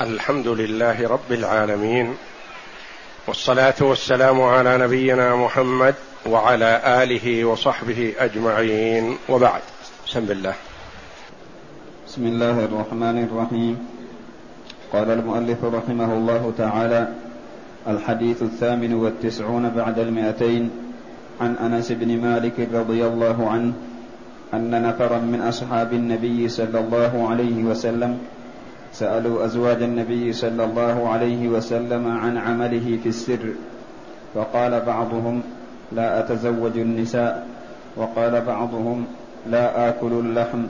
الحمد لله رب العالمين والصلاة والسلام على نبينا محمد وعلى آله وصحبه أجمعين. وبعد بسم الله. بسم الله الرحمن الرحيم. قال المؤلف رحمه الله تعالى الحديث الثامن والتسعون بعد المئتين عن أنس بن مالك رضي الله عنه أن نفرا من أصحاب النبي صلى الله عليه وسلم سألوا أزواج النبي صلى الله عليه وسلم عن عمله في السر فقال بعضهم لا أتزوج النساء وقال بعضهم لا آكل اللحم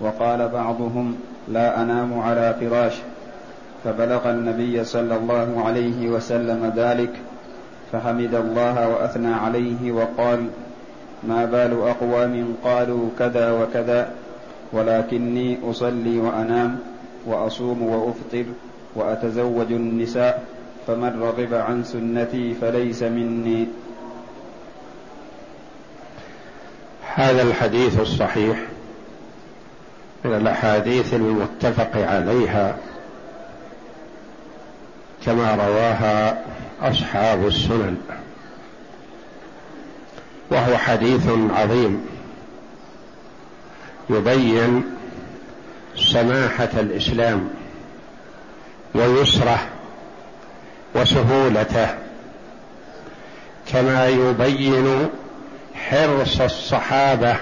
وقال بعضهم لا أنام على فراش. فبلغ النبي صلى الله عليه وسلم ذلك فحمد الله وأثنى عليه وقال ما بال أقوام قالوا كذا وكذا ولكني أصلي وأنام وأصوم وأفطر وأتزوج النساء فمن رغب عن سنتي فليس مني. هذا الحديث الصحيح من الأحاديث المتفق عليها كما رواها أصحاب السنن وهو حديث عظيم يبين سماحة الإسلام ويسره وسهولته كما يبين حرص الصحابة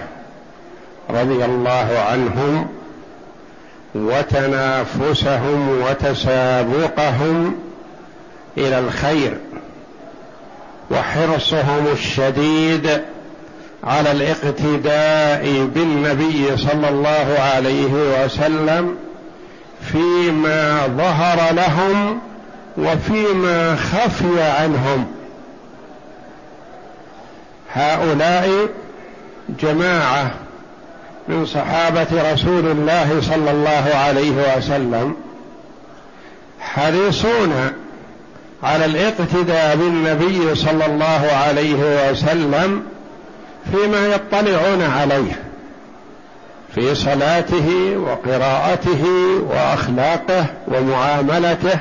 رضي الله عنهم وتنافسهم وتسابقهم إلى الخير وحرصهم الشديد على الاقتداء بالنبي صلى الله عليه وسلم فيما ظهر لهم وفيما خفي عنهم. هؤلاء جماعة من صحابة رسول الله صلى الله عليه وسلم حريصون على الاقتداء بالنبي صلى الله عليه وسلم فيما يطلعون عليه في صلاته وقراءته وأخلاقه ومعاملته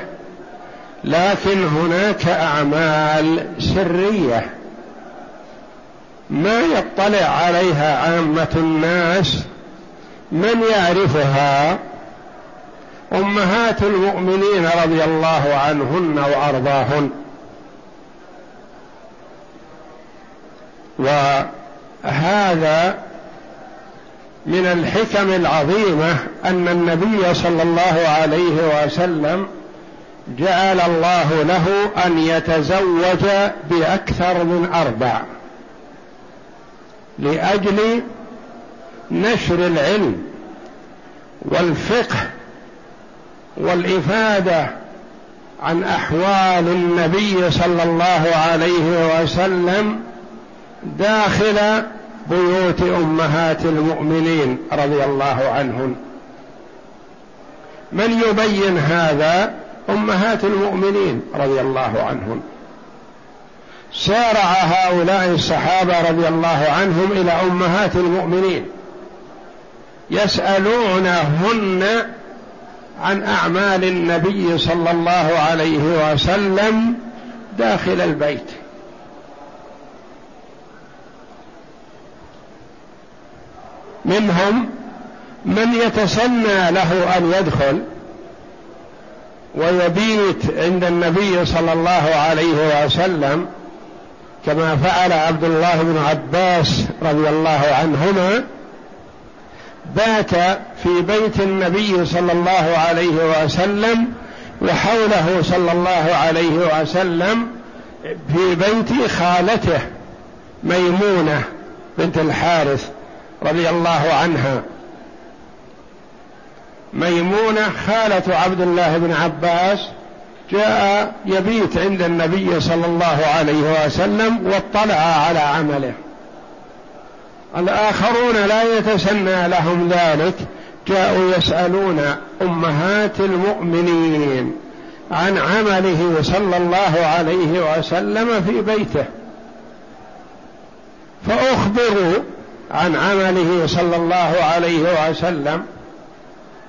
لكن هناك أعمال سرية ما يطلع عليها عامة الناس من يعرفها أمهات المؤمنين رضي الله عنهن وأرضاهن. وهذا من الحكم العظيمة أن النبي صلى الله عليه وسلم جعل الله له أن يتزوج بأكثر من أربع لأجل نشر العلم والفقه والإفادة عن أحوال النبي صلى الله عليه وسلم داخل بيوت أمهات المؤمنين رضي الله عنهن. من يبين هذا؟ أمهات المؤمنين رضي الله عنهن. سارع هؤلاء الصحابة رضي الله عنهم إلى أمهات المؤمنين. يسألونهن عن أعمال النبي صلى الله عليه وسلم داخل البيت. منهم من يتسنى له أن يدخل ويبيت عند النبي صلى الله عليه وسلم كما فعل عبد الله بن عباس رضي الله عنهما بات في بيت النبي صلى الله عليه وسلم وحوله صلى الله عليه وسلم في بيت خالته ميمونة بنت الحارث رضي الله عنها. ميمونة خالة عبد الله بن عباس جاء يبيت عند النبي صلى الله عليه وسلم واطلع على عمله. الآخرون لا يتسنى لهم ذلك جاءوا يسألون أمهات المؤمنين عن عمله صلى الله عليه وسلم في بيته. فأخبروا عن عمله صلى الله عليه وسلم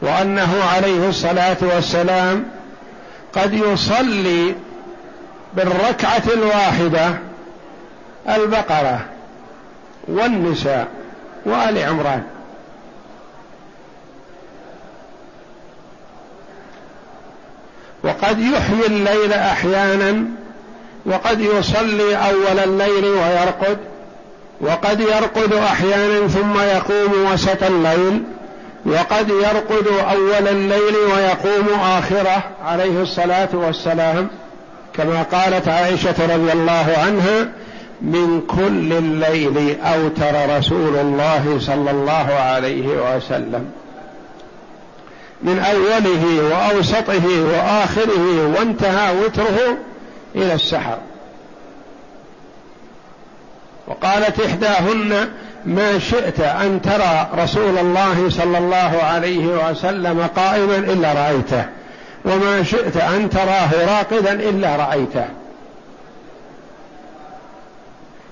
وأنه عليه الصلاة والسلام قد يصلي بالركعة الواحدة البقرة والنساء وآل عمران. وقد يحيي الليل أحيانا وقد يصلي أول الليل ويرقد. وقد يرقد أحيانا ثم يقوم وسط الليل وقد يرقد أول الليل ويقوم آخره عليه الصلاة والسلام. كما قالت عائشة رضي الله عنها من كل الليل أوتر رسول الله صلى الله عليه وسلم. من أوله وأوسطه وآخره وانتهى وتره إلى السحر. وقالت إحداهن ما شئت أن ترى رسول الله صلى الله عليه وسلم قائما إلا رأيته وما شئت أن تراه راقدا إلا رأيته.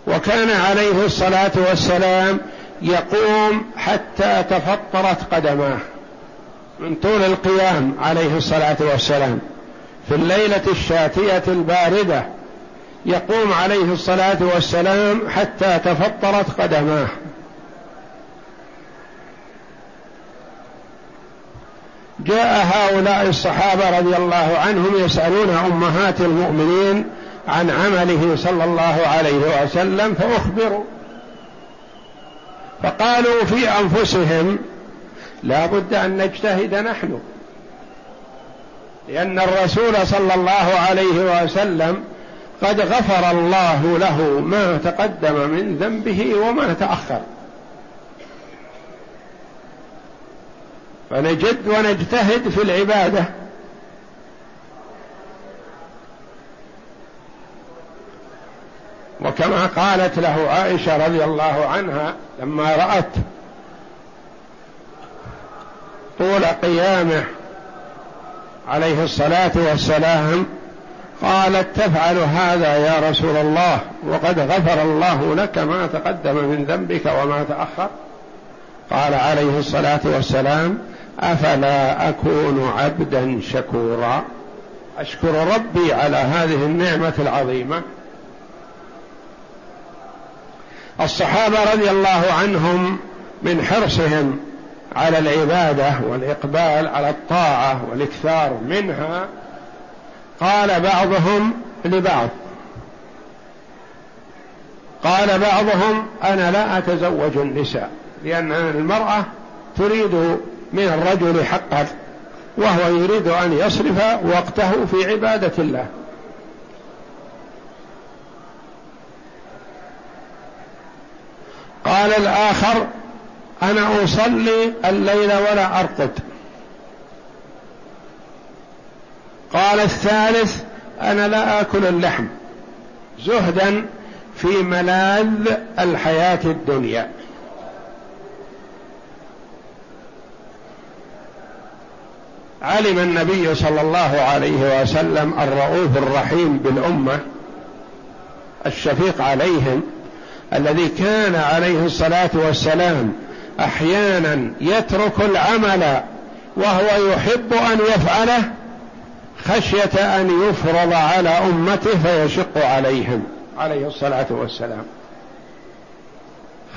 وكان عليه الصلاة والسلام يقوم حتى تفطرت قدماه من طول القيام عليه الصلاة والسلام في الليلة الشاتية الباردة. يقوم عليه الصلاة والسلام حتى تفطرت قدماه. جاء هؤلاء الصحابة رضي الله عنهم يسألون أمهات المؤمنين عن عمله صلى الله عليه وسلم فأخبروا. فقالوا في أنفسهم لا بد أن نجتهد نحن لأن الرسول صلى الله عليه وسلم قد غفر الله له ما تقدم من ذنبه وما تأخر. فنجد ونجتهد في العبادة. وكما قالت له عائشة رضي الله عنها لما رأت طول قيامه عليه الصلاة والسلام قالت تفعل هذا يا رسول الله وقد غفر الله لك ما تقدم من ذنبك وما تأخر. قال عليه الصلاة والسلام أفلا أكون عبدا شكورا؟ أشكر ربي على هذه النعمة العظيمة. الصحابة رضي الله عنهم من حرصهم على العبادة والإقبال على الطاعة والإكثار منها قال بعضهم لبعض. قال بعضهم أنا لا أتزوج النساء لأن المرأة تريد من الرجل حقا وهو يريد أن يصرف وقته في عبادة الله. قال الآخر أنا أصلي الليل ولا أرقد. قال الثالث أنا لا آكل اللحم زهدا في ملاذ الحياة الدنيا. علم النبي صلى الله عليه وسلم الرؤوف الرحيم بالأمة الشفيق عليهم الذي كان عليه الصلاة والسلام أحيانا يترك العمل وهو يحب أن يفعله خشية أن يفرض على أمته فيشق عليهم. عليه الصلاة والسلام.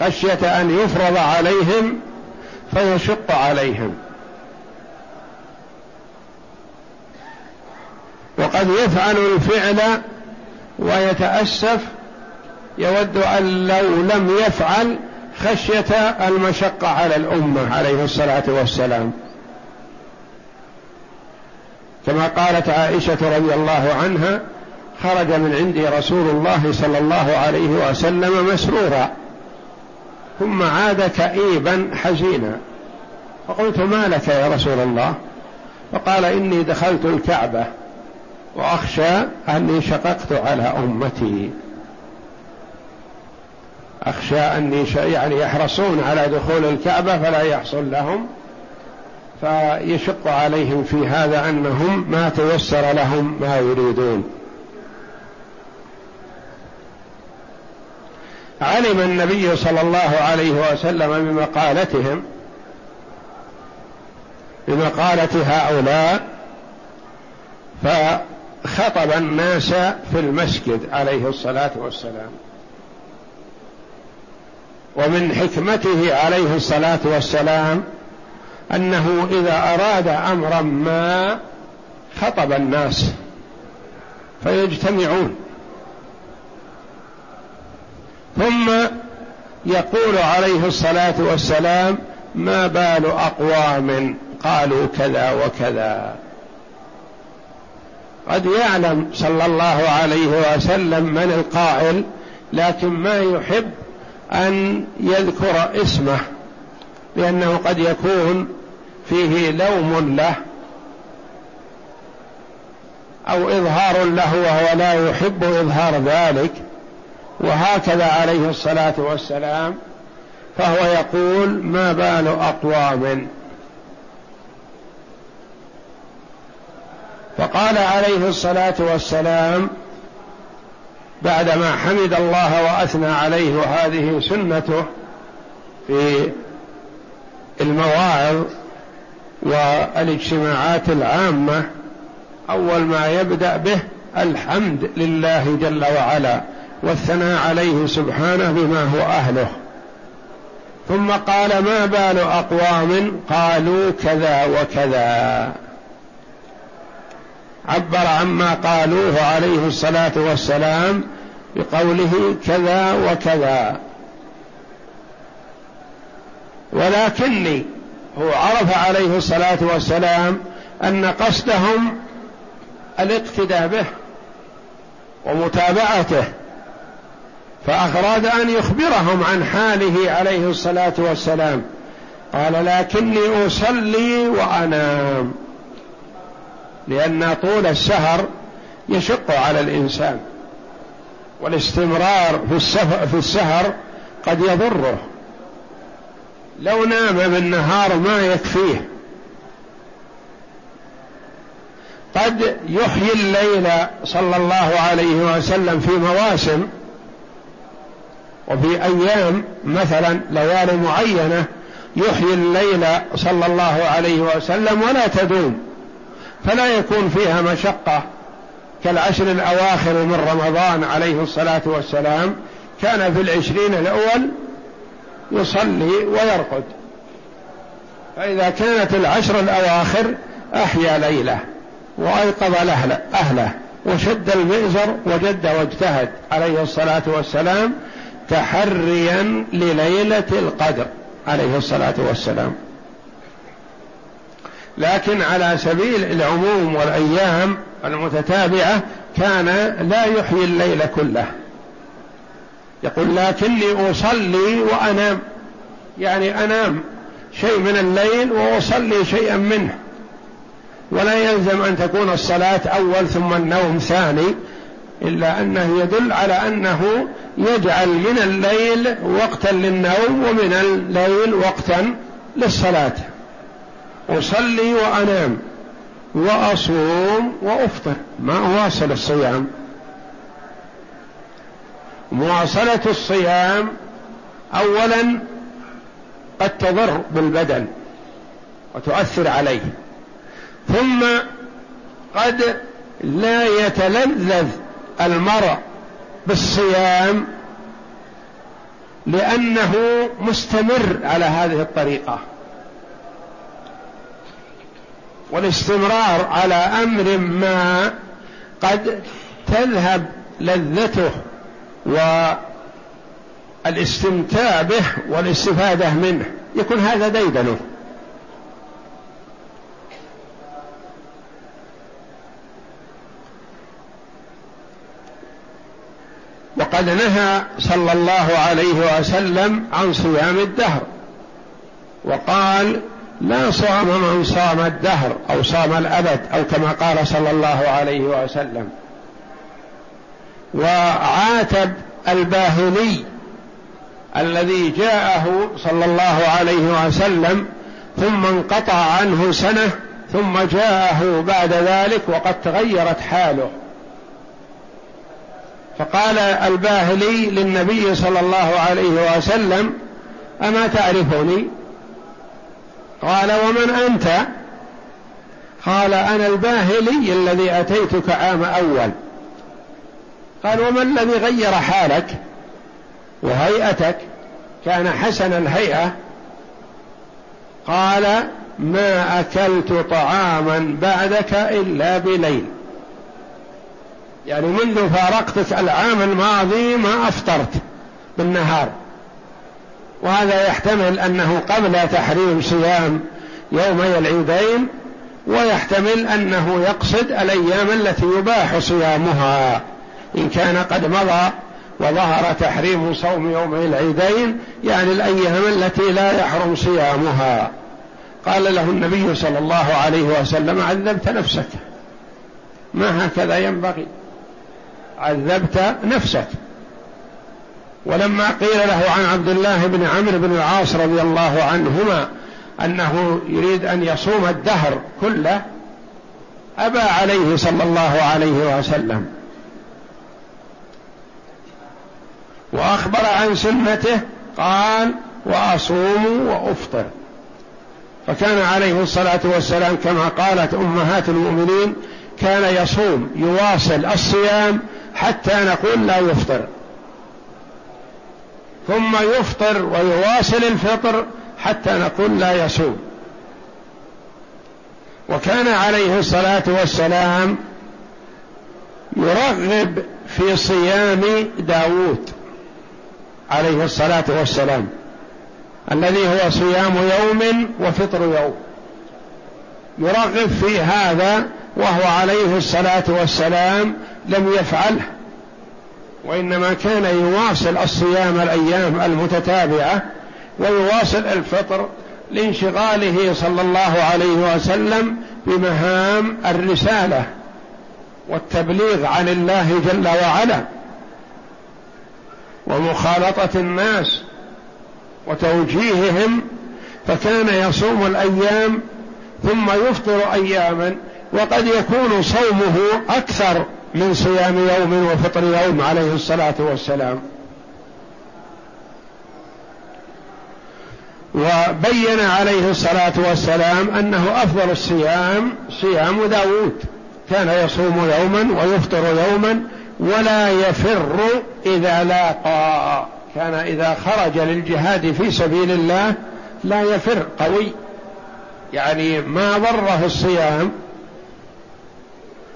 خشية أن يفرض عليهم فيشق عليهم. وقد يفعل الفعل ويتأسف. يود أن لو لم يفعل خشية المشقة على الأمة عليه الصلاة والسلام. كما قالت عائشة رضي الله عنها خرج من عندي رسول الله صلى الله عليه وسلم مسرورا ثم عاد كئيبا حزينا. فقلت ما لك يا رسول الله؟ فقال إني دخلت الكعبة وأخشى أني شققت على أمتي. أخشى أني يعني يحرصون على دخول الكعبة فلا يحصل لهم فيشق عليهم في هذا أنهم ما تيسر لهم ما يريدون. علم النبي صلى الله عليه وسلم بمقالتهم بمقالة هؤلاء فخطب الناس في المسجد عليه الصلاة والسلام. ومن حكمته عليه الصلاة والسلام أنه إذا أراد أمرا ما خطب الناس فيجتمعون. ثم يقول عليه الصلاة والسلام ما بال أقوام قالوا كذا وكذا. قد يعلم صلى الله عليه وسلم من القائل لكن ما يحب أن يذكر اسمه. لأنه قد يكون فيه لوم له أو إظهار له وهو لا يحب إظهار ذلك وهكذا عليه الصلاة والسلام فهو يقول ما بال أقوام؟ فقال عليه الصلاة والسلام بعدما حمد الله وأثنى عليه وهذه سنته في المواعظ والاجتماعات العامة أول ما يبدأ به الحمد لله جل وعلا والثناء عليه سبحانه بما هو أهله. ثم قال ما بال أقوام قالوا كذا وكذا. عبر عما قالوه عليه الصلاة والسلام بقوله كذا وكذا. ولكني هو عرف عليه الصلاة والسلام أن قصدهم الاقتداء به ومتابعته فأراد أن يخبرهم عن حاله عليه الصلاة والسلام. قال لكني أصلي وأنام لأن طول السهر يشق على الإنسان والاستمرار في السهر قد يضره. لو نام بالنهار ما يكفيه. قد يحيي الليل صلى الله عليه وسلم في مواسم وفي أيام مثلا ليالي معينة يحيي الليل صلى الله عليه وسلم ولا تدوم فلا يكون فيها مشقة. كالعشر الأواخر من رمضان عليه الصلاة والسلام كان في العشرين الأول يصلي ويرقد. فإذا كانت العشر الأواخر أحيا ليلة وأيقظ اهله, أهله وشد المئزر وجد واجتهد عليه الصلاة والسلام تحريا لليلة القدر عليه الصلاة والسلام. لكن على سبيل العموم والأيام المتتابعة كان لا يحيي الليل كله. يقول لكني أصلي وأنام. يعني أنام شيء من الليل وأصلي شيئا منه. ولا يلزم أن تكون الصلاة أول ثم النوم ثاني إلا أنه يدل على أنه يجعل من الليل وقتا للنوم ومن الليل وقتا للصلاة. أصلي وأنام وأصوم وأفطر ما اواصل الصيام. مواصلة الصيام اولا قد تضر بالبدن وتؤثر عليه ثم قد لا يتلذذ المرء بالصيام لأنه مستمر على هذه الطريقة. والاستمرار على أمر ما قد تذهب لذته والاستمتاع به والاستفادة منه. يكون هذا ديدنه. وقد نهى صلى الله عليه وسلم عن صيام الدهر. وقال لا صام من صام الدهر أو صام الأبد أو كما قال صلى الله عليه وسلم. وعاتب الباهلي الذي جاءه صلى الله عليه وسلم ثم انقطع عنه سنة ثم جاءه بعد ذلك وقد تغيرت حاله. فقال الباهلي للنبي صلى الله عليه وسلم أما تعرفني؟ قال ومن أنت؟ قال أنا الباهلي الذي أتيتك عام أول. قال وما الذي غير حالك وهيئتك؟ كان حسن الهيئة. قال ما أكلت طعاما بعدك إلا بليل. يعني منذ فارقتك العام الماضي ما أفطرت بالنهار. وهذا يحتمل أنه قبل تحريم صيام يومي العيدين ويحتمل أنه يقصد الأيام التي يباح صيامها. إن كان قد مضى وظهر تحريم صوم يومي العيدين يعني الأيام التي لا يحرم صيامها. قال له النبي صلى الله عليه وسلم عذبت نفسك. ما هكذا ينبغي؟ عذبت نفسك. ولما قيل له عن عبد الله بن عمرو بن العاص رضي الله عنهما أنه يريد أن يصوم الدهر كله أبى عليه صلى الله عليه وسلم. وأخبر عن سنته قال وأصوم وأفطر. فكان عليه الصلاة والسلام كما قالت أمهات المؤمنين كان يصوم يواصل الصيام حتى نقول لا يفطر. ثم يفطر ويواصل الفطر حتى نقول لا يصوم. وكان عليه الصلاة والسلام يرغب في صيام داود عليه الصلاة والسلام الذي هو صيام يوم وفطر يوم. يرغب في هذا وهو عليه الصلاة والسلام لم يفعله وإنما كان يواصل الصيام الأيام المتتابعة ويواصل الفطر لانشغاله صلى الله عليه وسلم بمهام الرسالة والتبليغ عن الله جل وعلا. ومخالطة الناس وتوجيههم فكان يصوم الأيام ثم يفطر أياما وقد يكون صومه أكثر من صيام يوم وفطر يوم عليه الصلاة والسلام. وبين عليه الصلاة والسلام أنه أفضل الصيام صيام داود. كان يصوم يوما ويفطر يوما ولا يفر إذا لاقى. كان إذا خرج للجهاد في سبيل الله لا يفر قوي. يعني ما ضره الصيام.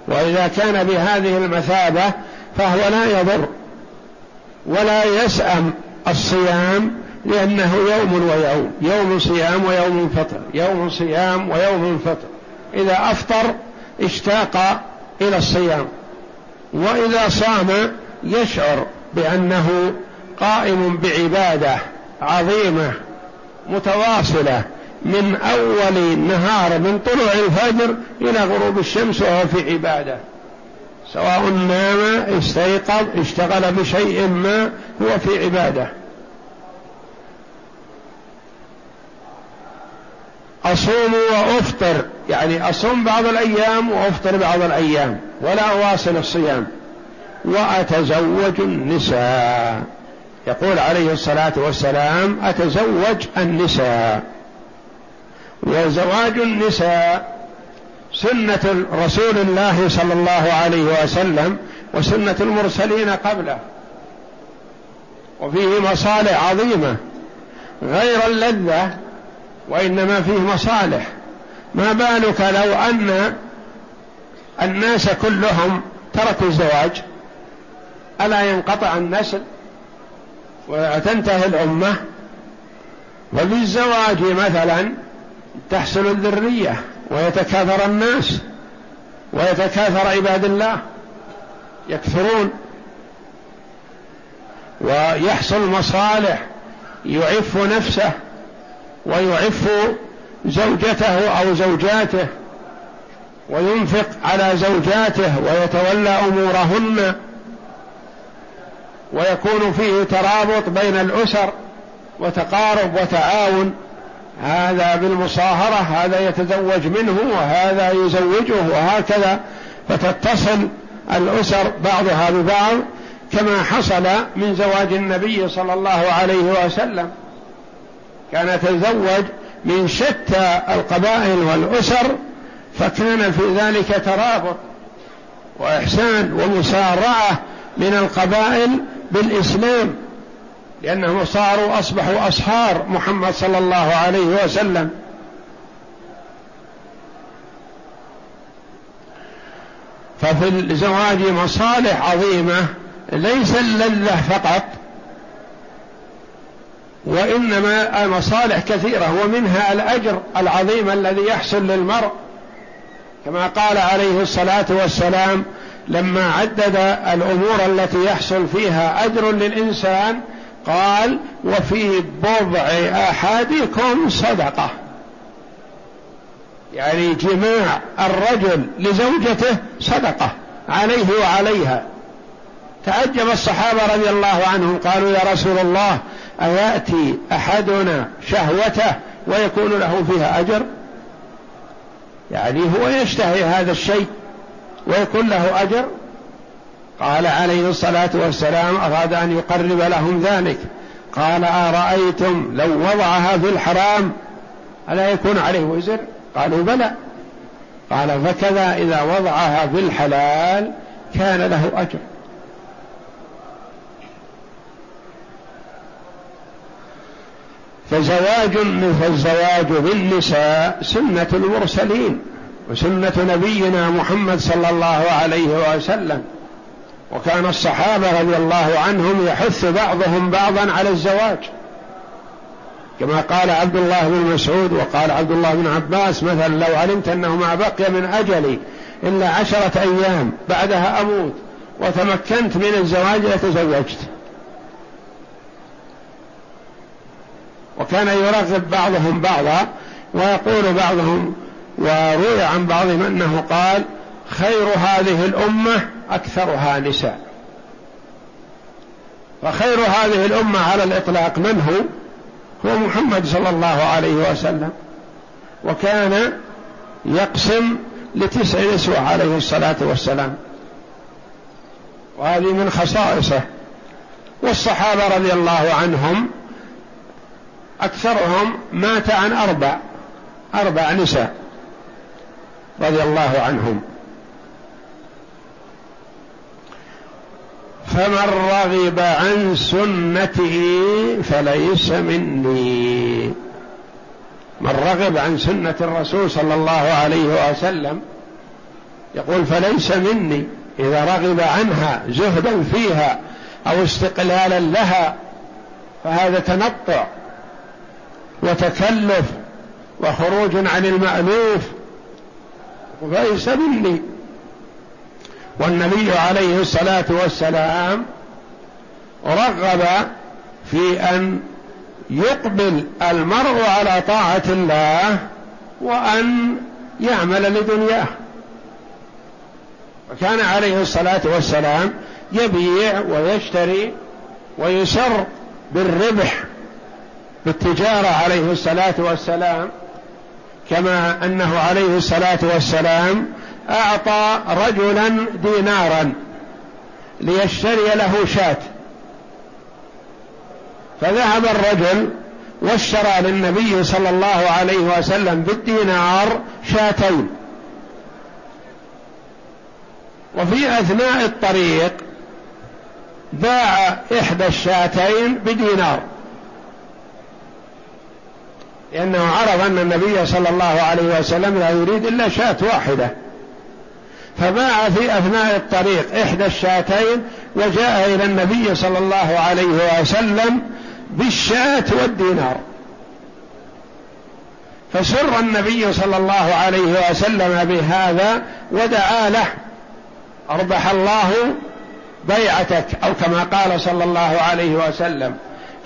وإذا كان بهذه المثابة فهو لا يضر ولا يسأم الصيام لأنه يوم ويوم يوم صيام ويوم فطر يوم صيام ويوم فطر. إذا أفطر اشتاق إلى الصيام. وإذا صام يشعر بأنه قائم بعبادة عظيمة متواصلة من أول النهار من طلوع الفجر إلى غروب الشمس وهو في عبادة. سواء نام استيقظ اشتغل بشيء ما هو في عبادة. أصوم وأفطر يعني أصوم بعض الأيام وأفطر بعض الأيام. ولا أواصل الصيام وأتزوج النساء. يقول عليه الصلاة والسلام أتزوج النساء. وزواج النساء سنة رسول الله صلى الله عليه وسلم وسنة المرسلين قبله. وفيه مصالح عظيمة غير اللذة وإنما فيه مصالح. ما بالك لو أن الناس كلهم تركوا الزواج ألا ينقطع النسل؟ وتنتهي الأمة. وبالزواج مثلا تحصل الذرية ويتكاثر الناس ويتكاثر عباد الله يكثرون. ويحصل مصالح يعف نفسه ويعف زوجته أو زوجاته. وينفق على زوجاته ويتولى أمورهن ويكون فيه ترابط بين الأسر وتقارب وتعاون. هذا بالمصاهرة هذا يتزوج منه وهذا يزوجه وهكذا. فتتصل الأسر بعضها ببعض كما حصل من زواج النبي صلى الله عليه وسلم. كان يتزوج من شتى القبائل والأسر فكان في ذلك ترابط وإحسان ومسارعة من القبائل بالإسلام لأنهم صاروا أصبحوا اصهار محمد صلى الله عليه وسلم. ففي الزواج مصالح عظيمة ليس اللذة فقط وإنما المصالح كثيرة ومنها الأجر العظيم الذي يحصل للمرء. كما قال عليه الصلاة والسلام لما عدد الأمور التي يحصل فيها أجر للإنسان قال وفي بضع احدكم صدقة. يعني جماع الرجل لزوجته صدقة عليه وعليها. تعجب الصحابة رضي الله عنهم قالوا يا رسول الله أيأتي أحدنا شهوته ويكون له فيها أجر؟ يعني هو يشتهي هذا الشيء ويكون له أجر. قال عليه الصلاة والسلام أراد أن يقرب لهم ذلك. قال أرأيتم لو وضعها في الحرام ألا يكون عليه وزر؟ قالوا بلى. قال فكذا إذا وضعها في الحلال كان له أجر. فزواج مثل الزواج بالنساء سنة المرسلين وسنة نبينا محمد صلى الله عليه وسلم. وكان الصحابة رضي الله عنهم يحث بعضهم بعضا على الزواج. كما قال عبد الله بن مسعود وقال عبد الله بن عباس مثلا لو علمت أنه ما بقي من أجلي إلا عشرة أيام بعدها أموت وتمكنت من الزواج لتزوجت. وكان يرغب بعضهم بعضا ويقول بعضهم وروي عن بعضهم انه قال خير هذه الامه اكثرها نساء. فخير هذه الامه على الاطلاق من هو؟ هو محمد صلى الله عليه وسلم. وكان يقسم لتسع نسوة عليه الصلاة والسلام. وهذه من خصائصه. والصحابة رضي الله عنهم أكثرهم مات عن أربع أربع نساء رضي الله عنهم. فمن رغب عن سنته فليس مني. من رغب عن سنة الرسول صلى الله عليه وسلم يقول فليس مني. إذا رغب عنها زهدا فيها أو استقلالا لها فهذا تنطع. وتكلف وخروج عن المألوف. فليس مني. والنبي عليه الصلاة والسلام رغب في أن يقبل المرء على طاعة الله وأن يعمل لدنياه. وكان عليه الصلاة والسلام يبيع ويشتري ويسر بالربح بالتجارة عليه الصلاة والسلام كما أنه عليه الصلاة والسلام أعطى رجلا دينارا ليشتري له شاة. فذهب الرجل واشترى للنبي صلى الله عليه وسلم بالدينار شاتين. وفي أثناء الطريق باع إحدى الشاتين بدينار. لأنه عرف أن النبي صلى الله عليه وسلم لا يريد إلا شاة واحدة. فباع في أثناء الطريق إحدى الشاتين وجاء إلى النبي صلى الله عليه وسلم بالشاة والدينار. فسر النبي صلى الله عليه وسلم بهذا ودعا له أربح الله بيعتك أو كما قال صلى الله عليه وسلم.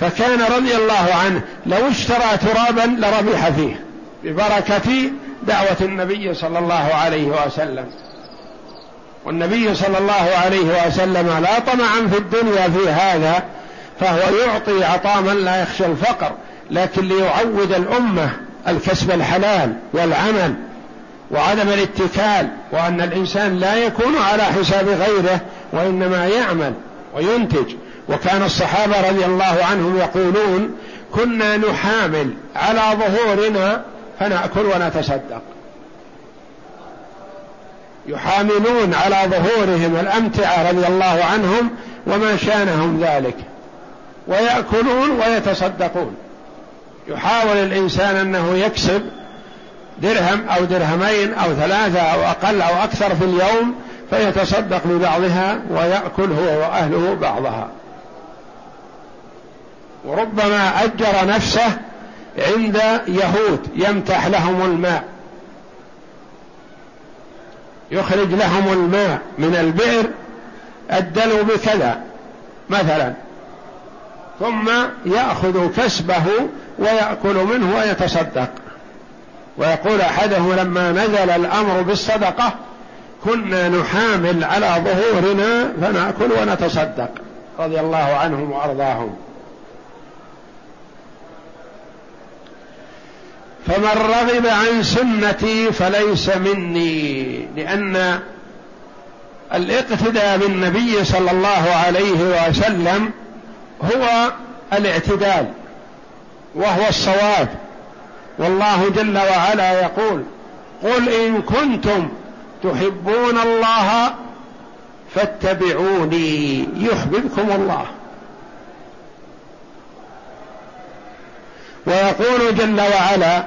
فكان رضي الله عنه لو اشترى ترابا لربح فيه. ببركة دعوة النبي صلى الله عليه وسلم. والنبي صلى الله عليه وسلم لا طمعا في الدنيا في هذا فهو يعطي عطاء من لا يخشى الفقر لكن ليعود الأمة الكسب الحلال والعمل وعدم الاتكال وأن الإنسان لا يكون على حساب غيره وإنما يعمل وينتج. وكان الصحابة رضي الله عنهم يقولون كنا نحامل على ظهورنا فنأكل ونتصدق. يحاملون على ظهورهم الأمتعة رضي الله عنهم وما شانهم ذلك. ويأكلون ويتصدقون. يحاول الإنسان أنه يكسب درهم أو درهمين أو ثلاثة أو أقل أو أكثر في اليوم فيتصدق ببعضها ويأكل هو وأهله بعضها. وربما أجر نفسه عند يهود يمتح لهم الماء. يخرج لهم الماء من البئر الدلو بكذا مثلا. ثم يأخذ كسبه ويأكل منه ويتصدق. ويقول أحدهم لما نزل الأمر بالصدقة كنا نحامل على ظهورنا فنأكل ونتصدق رضي الله عنهم وأرضاهم. فمن رغب عن سنتي فليس مني لأن الاقتداء بالنبي صلى الله عليه وسلم هو الاعتدال وهو الصواب. والله جل وعلا يقول قل إن كنتم تحبون الله فاتبعوني يحببكم الله. ويقول جل وعلا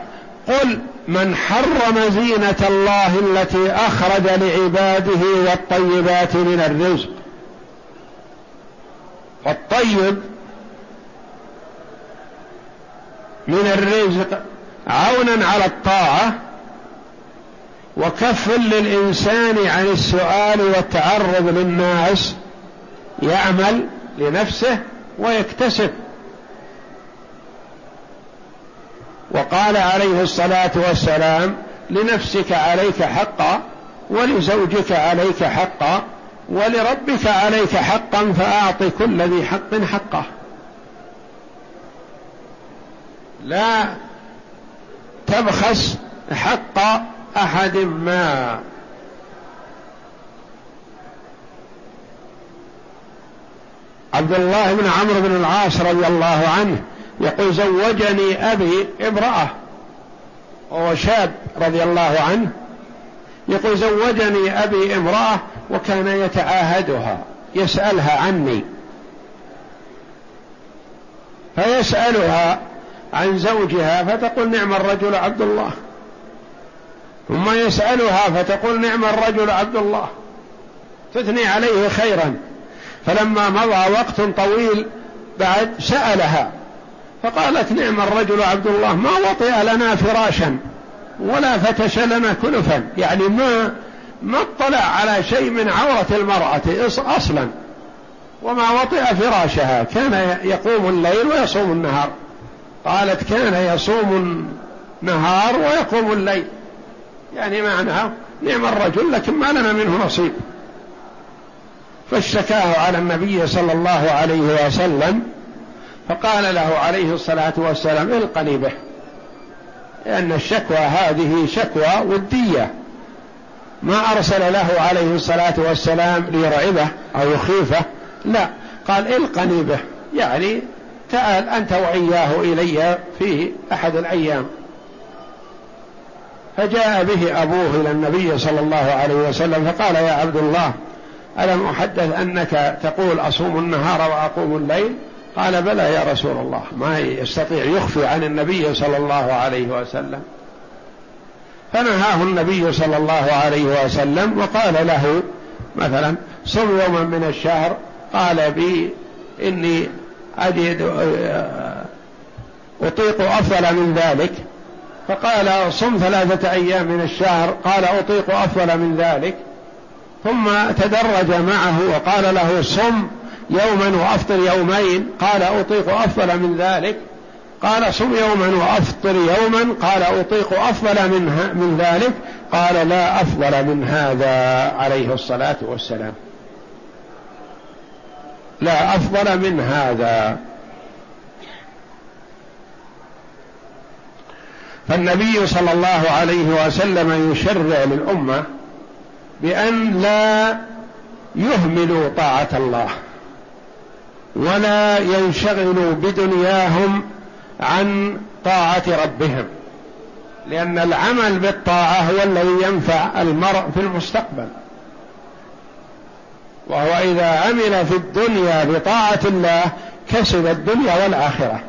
قل من حرم زينة الله التي أخرج لعباده والطيبات من الرزق. والطيب من الرزق عونا على الطاعة وكف للإنسان عن السؤال والتعرض للناس يعمل لنفسه ويكتسب. وقال عليه الصلاة والسلام لنفسك عليك حقا ولزوجك عليك حقا ولربك عليك حقا فأعط كل ذي حق حقه. لا تبخس حق أحد ما. عبد الله بن عمرو بن العاص رضي الله عنه يقول زوجني أبي امرأة وهو شاب رضي الله عنه. يقول زوجني أبي امرأة وكان يتعاهدها يسألها عني. فيسألها عن زوجها فتقول نعم الرجل عبد الله. ثم يسألها فتقول نعم الرجل عبد الله. تثني عليه خيرا. فلما مضى وقت طويل بعد سألها. فقالت نعم الرجل عبد الله ما وطئ لنا فراشا ولا فتش لنا كنفا يعني ما ما اطلع على شيء من عورة المرأة أصلا. وما وطئ فراشها كان يقوم الليل ويصوم النهار. قالت كان يصوم النهار ويقوم الليل. يعني معناه نعم الرجل لكن ما لنا منه نصيب. فاشتكاه على النبي صلى الله عليه وسلم فقال له عليه الصلاة والسلام القني به لأن الشكوى هذه شكوى ودية. ما أرسل له عليه الصلاة والسلام ليرعبه أو يخيفه لا. قال القني به يعني تعال أنت وإياه إلي في أحد الأيام. فجاء به أبوه إلى النبي صلى الله عليه وسلم فقال يا عبد الله ألم أحدث أنك تقول أصوم النهار وأقوم الليل؟ قال بلى يا رسول الله ما يستطيع يخفي عن النبي صلى الله عليه وسلم. فنهاه النبي صلى الله عليه وسلم وقال له مثلا صم يوما من الشهر قال بي إني أجد أطيق أفضل من ذلك. فقال صم ثلاثة أيام من الشهر قال أطيق أفضل من ذلك. ثم تدرج معه وقال له صم يوما وافطر يومين قال أطيق أفضل من ذلك. قال صم يوما وافطر يوما قال أطيق أفضل من من ذلك. قال لا أفضل من هذا عليه الصلاة والسلام. لا أفضل من هذا. فالنبي صلى الله عليه وسلم يشرع للأمة بأن لا يهملوا طاعة الله. ولا ينشغلوا بدنياهم عن طاعة ربهم لأن العمل بالطاعة هو الذي ينفع المرء في المستقبل. وهو إذا عمل في الدنيا بطاعة الله كسب الدنيا والآخرة.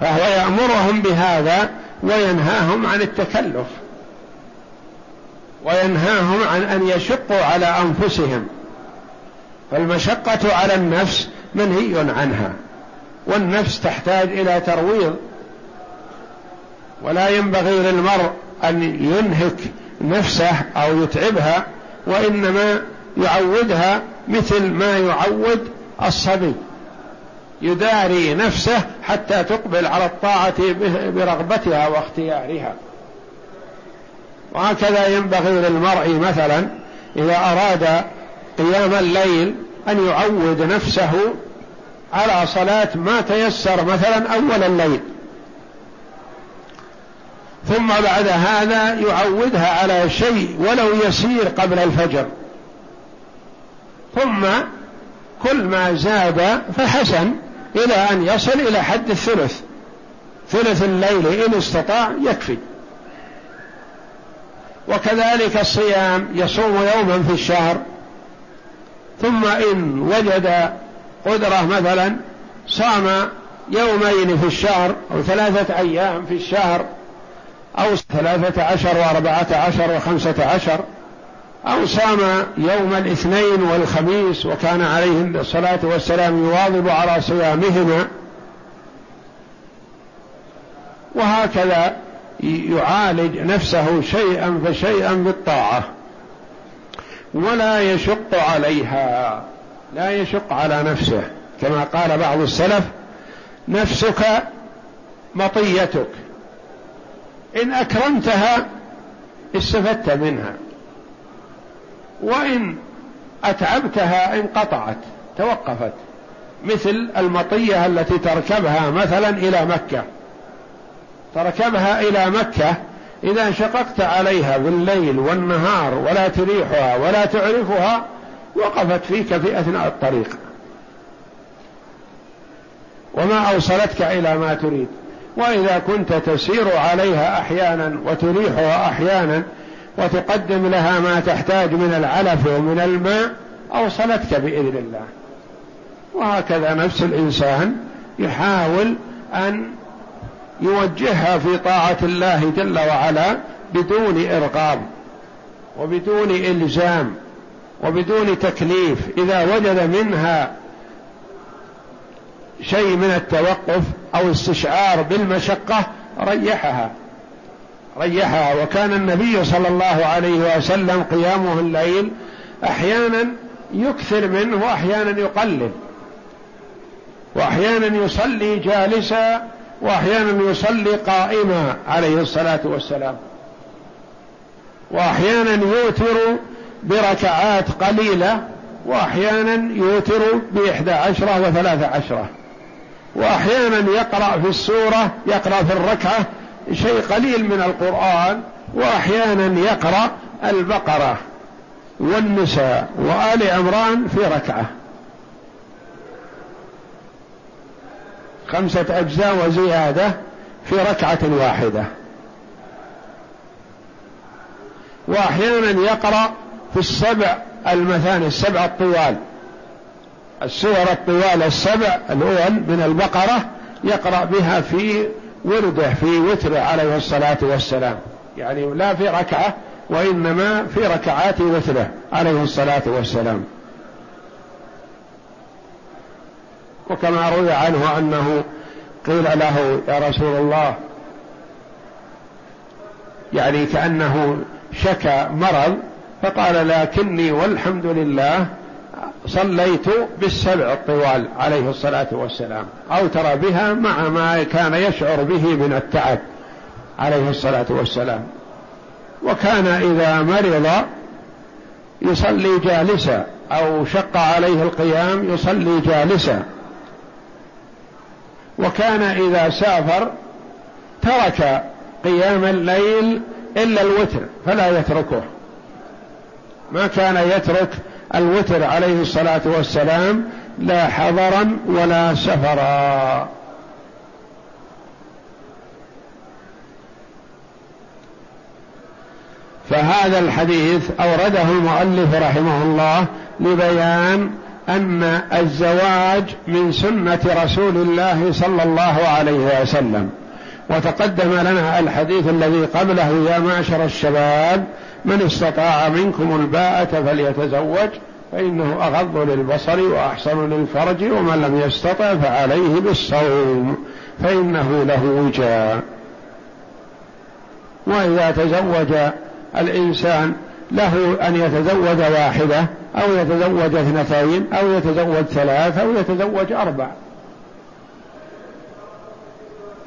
فهو يأمرهم بهذا وينهاهم عن التكلف. وينهاهم عن أن يشقوا على أنفسهم. فالمشقة على النفس منهي عنها والنفس تحتاج إلى ترويض. ولا ينبغي للمرء أن ينهك نفسه أو يتعبها وإنما يعودها مثل ما يعود الصبي. يداري نفسه حتى تقبل على الطاعة برغبتها واختيارها. وهكذا ينبغي للمرء مثلا إذا أراد قيام الليل أن يعود نفسه على صلاة ما تيسر مثلا أول الليل. ثم بعد هذا يعودها على شيء ولو يسير قبل الفجر. ثم كل ما زاد فحسن إلى أن يصل إلى حد الثلث. ثلث الليل إن استطاع يكفي. وكذلك الصيام يصوم يوما في الشهر. ثم إن وجد قدرة مثلا صام يومين في الشهر أو ثلاثة أيام في الشهر أو ثلاثة عشر وأربعة عشر وخمسة عشر أو صام يوم الاثنين والخميس وكان عليه الصلاة والسلام يواظب على صيامهما. وهكذا يعالج نفسه شيئا فشيئا بالطاعة. ولا يشق عليها. لا يشق على نفسه. كما قال بعض السلف نفسك مطيتك. إن أكرمتها استفدت منها. وإن أتعبتها انقطعت توقفت. مثل المطية التي تركبها مثلا إلى مكة. تركبها إلى مكة إذا شققت عليها بالليل والنهار ولا تريحها ولا تعرفها وقفت فيك في أثناء الطريق. وما أوصلتك إلى ما تريد. وإذا كنت تسير عليها أحيانا وتريحها أحيانا وتقدم لها ما تحتاج من العلف ومن الماء أوصلتك بإذن الله. وهكذا نفس الإنسان يحاول أن يوجهها في طاعة الله جل وعلا بدون إرغام وبدون إلزام وبدون تكليف. إذا وجد منها شيء من التوقف أو استشعار بالمشقة ريحها ريحها. وكان النبي صلى الله عليه وسلم قيامه الليل أحيانا يكثر منه وأحيانا يقلل وأحيانا يصلي جالسا وأحيانا يصلي قائما عليه الصلاة والسلام. وأحيانا يوتر بركعات قليلة وأحيانا يوتر بإحدى عشرة وثلاث عشرة. وأحيانا يقرأ في السورة يقرأ في الركعة شيء قليل من القرآن وأحيانا يقرأ البقرة والنساء وآل عمران في ركعة. خمسة أجزاء وزيادة في ركعة واحدة. وأحيانا يقرأ في السبع المثاني السبع الطوال. السور الطوال السبع الأول من البقرة يقرأ بها في ورده في وتره عليه الصلاة والسلام. يعني لا في ركعة وإنما في ركعات وتره عليه الصلاة والسلام. وكما روي عنه أنه قيل له يا رسول الله يعني كأنه شكى مرض فقال لكني والحمد لله صليت بالسبع الطوال عليه الصلاة والسلام أو ترى بها مع ما كان يشعر به من التعب عليه الصلاة والسلام. وكان إذا مرض يصلي جالسا أو شق عليه القيام يصلي جالسا. وكان إذا سافر ترك قيام الليل إلا الوتر فلا يتركه. ما كان يترك الوتر عليه الصلاة والسلام لا حضرا ولا سفرا. فهذا الحديث أورده المؤلف رحمه الله لبيان أن الزواج من سنة رسول الله صلى الله عليه وسلم. وتقدم لنا الحديث الذي قبله يا معشر الشباب من استطاع منكم الباءة فليتزوج فإنه أغض للبصر وأحسن للفرج ومن لم يستطع فعليه بالصوم فإنه له وجاء. وإذا تزوج الإنسان له أن يتزوج واحدة أو يتزوج اثنتين أو يتزوج ثلاث أو يتزوج أربع.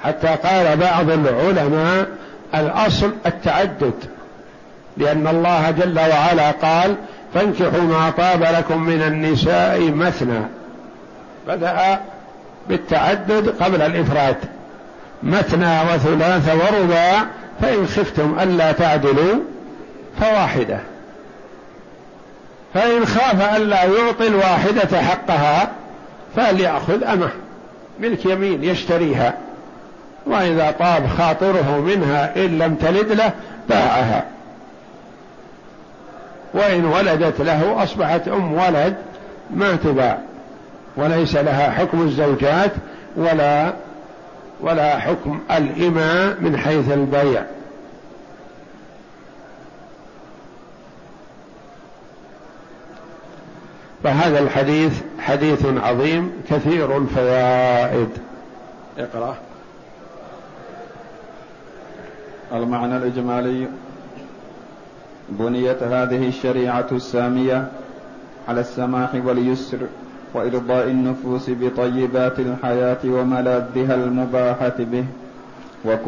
حتى قال بعض العلماء الأصل التعدد لأن الله جل وعلا قال فانكحوا ما طاب لكم من النساء مثنى بدأ بالتعدد قبل الإفراد. مثنى وثلاث ورباع فإن خفتم ألا تعدلوا. فواحدة. فإن خاف ألا يعطي الواحدة حقها فليأخذ أمه ملك يمين يشتريها وإذا طاب خاطره منها إن لم تلد له باعها. وإن ولدت له أصبحت أم ولد ما تباع وليس لها حكم الزوجات ولا ولا حكم الإماء من حيث البيع. فهذا الحديث حديث عظيم كثير الفوائد. اقرأ. المعنى الإجمالي. بنيت هذه الشريعة السامية على السماح واليسر وإرضاء النفوس بطيبات الحياة وملاذها المباحة به.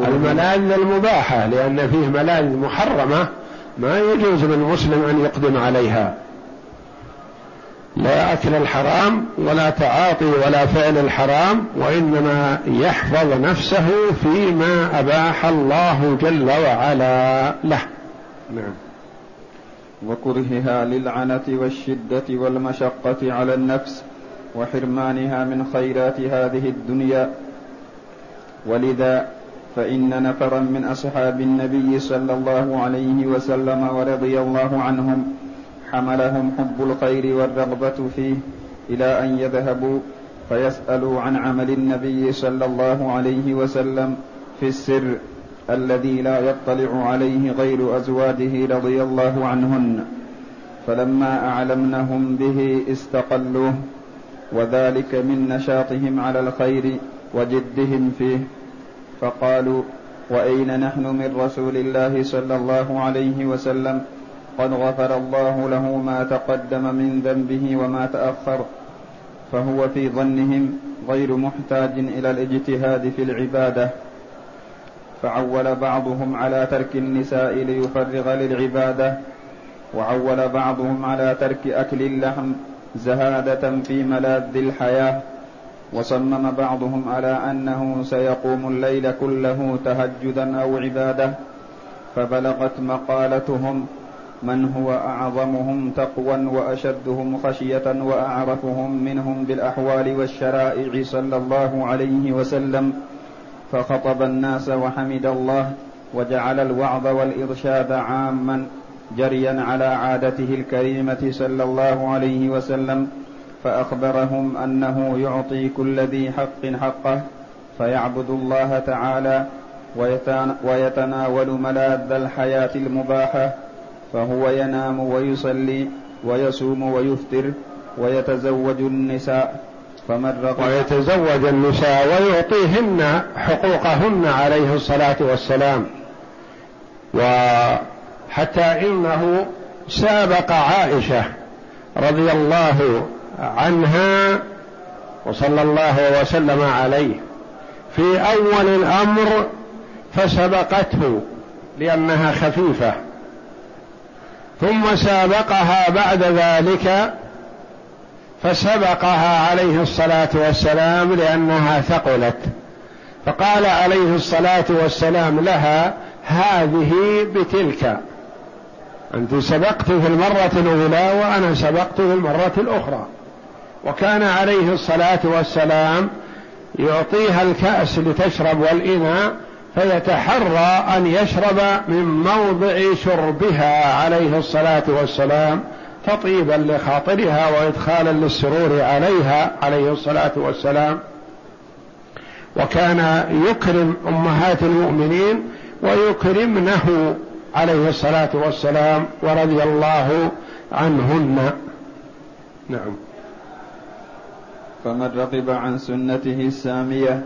الملاذ المباحة لأن فيه ملاذ محرمة ما يجوز للمسلم أن يقدم عليها. لا أكل الحرام ولا تعاطي ولا فعل الحرام وإنما يحفظ نفسه فيما أباح الله جل وعلا له. نعم. وكرهها للعنة والشدة والمشقة على النفس وحرمانها من خيرات هذه الدنيا. ولذا فإن نفرا من أصحاب النبي صلى الله عليه وسلم ورضي الله عنهم حملهم حب الخير والرغبة فيه إلى أن يذهبوا فيسألوا عن عمل النبي صلى الله عليه وسلم في السر الذي لا يطلع عليه غير أزواجه رضي الله عنهن. فلما أعلمنهم به استقلوه وذلك من نشاطهم على الخير وجدهم فيه. فقالوا وأين نحن من رسول الله صلى الله عليه وسلم؟ قد غفر الله له ما تقدم من ذنبه وما تأخر فهو في ظنهم غير محتاج إلى الاجتهاد في العبادة. فعول بعضهم على ترك النساء ليفرغ للعبادة وعول بعضهم على ترك أكل اللحم زهادة في ملاذ الحياة. وصمم بعضهم على أنه سيقوم الليل كله تهجدا أو عبادة فبلغت مقالتهم من هو أعظمهم تقوى وأشدهم خشية وأعرفهم منهم بالأحوال والشرائع صلى الله عليه وسلم فخطب الناس وحمد الله وجعل الوعظ والإرشاد عاما جريا على عادته الكريمة صلى الله عليه وسلم فأخبرهم أنه يعطي كل ذي حق حقه فيعبد الله تعالى ويتناول ملاذ الحياة المباحة فهو ينام ويصلي ويصوم ويفطر ويتزوج النساء. فمن رغب ويتزوج النساء ويعطيهن حقوقهن عليه الصلاة والسلام. وحتى إنه سابق عائشة رضي الله عنها وصلى الله وسلم عليه. في أول الأمر فسبقته لأنها خفيفة. ثم سابقها بعد ذلك فسبقها عليه الصلاة والسلام لأنها ثقلت. فقال عليه الصلاة والسلام لها هذه بتلك. أنت سبقت في المرة الأولى وأنا سبقت في المرة الأخرى. وكان عليه الصلاة والسلام يعطيها الكأس لتشرب والإناء فيتحرى أن يشرب من موضع شربها عليه الصلاة والسلام تطيبا لخاطرها وإدخالا للسرور عليها عليه الصلاة والسلام. وكان يكرم أمهات المؤمنين ويكرمنه عليه الصلاة والسلام ورضي الله عنهن. نعم. فمن رغب عن سنته السامية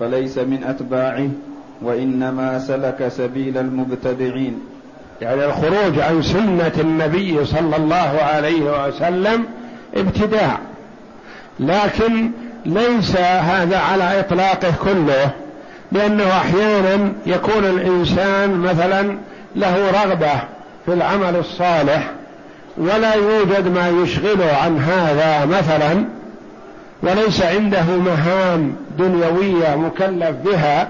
فليس من أتباعه. وإنما سلك سبيل المبتدعين. يعني الخروج عن سنة النبي صلى الله عليه وسلم ابتداع. لكن ليس هذا على إطلاقه كله لأنه أحيانا يكون الإنسان مثلا له رغبة في العمل الصالح ولا يوجد ما يشغله عن هذا مثلا وليس عنده مهام دنيوية مكلف بها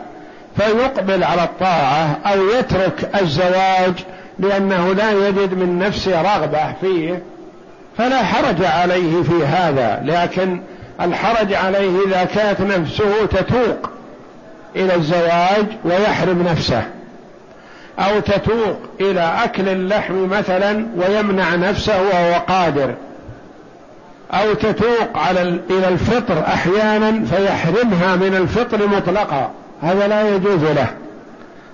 فيقبل على الطاعة أو يترك الزواج لأنه لا يجد من نفسه رغبة فيه فلا حرج عليه في هذا. لكن الحرج عليه إذا كانت نفسه تتوق إلى الزواج ويحرم نفسه أو تتوق إلى أكل اللحم مثلا ويمنع نفسه وهو قادر أو تتوق على إلى الفطر أحيانا فيحرمها من الفطر مطلقا. هذا لا يجوز له.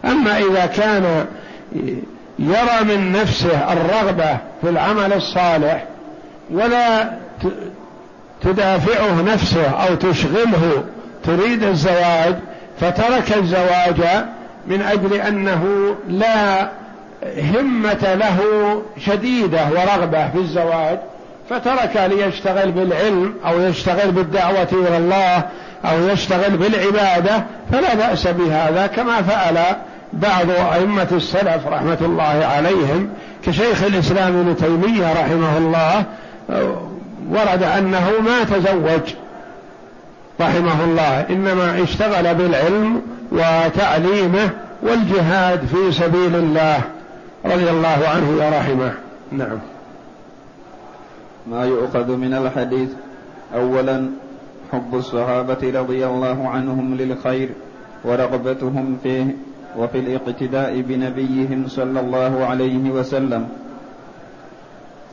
أما إذا كان يرى من نفسه الرغبة في العمل الصالح ولا تدافعه نفسه أو تشغله تريد الزواج فترك الزواج من أجل أنه لا همة له شديدة ورغبة في الزواج فترك ليشتغل بالعلم أو يشتغل بالدعوة إلى الله أو يشتغل بالعبادة فلا بأس بهذا كما فعل بعض أئمة السلف رحمة الله عليهم كشيخ الإسلام ابن تيمية رحمه الله ورد أنه ما تزوج رحمه الله إنما اشتغل بالعلم وتعليمه والجهاد في سبيل الله. رضي الله عنه ورحمه. نعم. ما يؤخذ من الحديث اولا حب الصحابة رضي الله عنهم للخير ورغبتهم فيه وفي الاقتداء بنبيهم صلى الله عليه وسلم.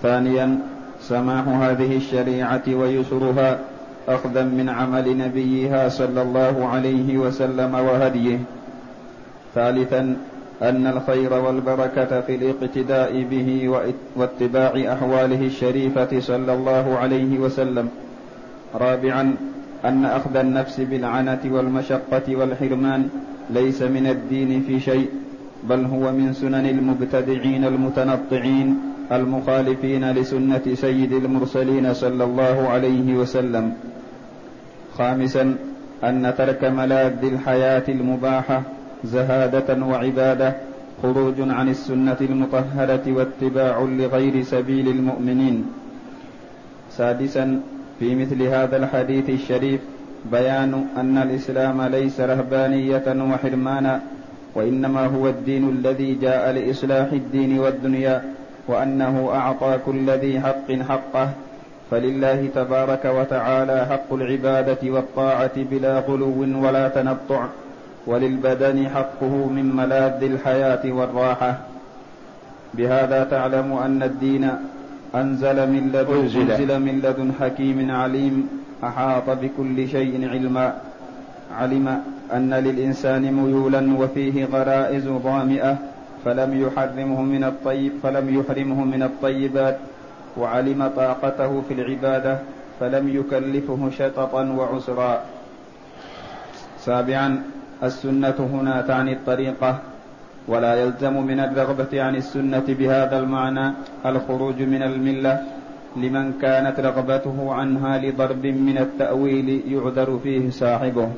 ثانيا سماح هذه الشريعة ويسرها اخذا من عمل نبيها صلى الله عليه وسلم وهديه. ثالثا أن الخير والبركة في الاقتداء به واتباع أحواله الشريفة صلى الله عليه وسلم. رابعا أن أخذ النفس بالعنة والمشقة والحرمان. ليس من الدين في شيء بل هو من سنن المبتدعين المتنطعين المخالفين لسنة سيد المرسلين صلى الله عليه وسلم. خامسا أن ترك ملاذ الحياة المباحة زهادة وعبادة خروج عن السنة المطهرة واتباع لغير سبيل المؤمنين. سادسا في مثل هذا الحديث الشريف بيان أن الإسلام ليس رهبانية وحرمانا وإنما هو الدين الذي جاء لإصلاح الدين والدنيا وأنه أعطى كل ذي حق حقه فلله تبارك وتعالى حق العبادة والطاعة بلا غلو ولا تنطع وللبدن حقه من ملاذ الحياة والراحة. بهذا تعلم أن الدين أنزل من لدن أنزل, أنزل من لدن حكيم عليم أحاط بكل شيء علما. علم أن للإنسان ميولا وفيه غرائز ضامئة فلم يحرمه من الطيب فلم يحرمه من الطيبات. وعلم طاقته في العبادة فلم يكلفه شططا وعسرا. سابعا السنة هنا تعني الطريقة. ولا يلزم من الرغبة عن السنة بهذا المعنى الخروج من الملة. لمن كانت رغبته عنها لضرب من التأويل يعذر فيه صاحبه.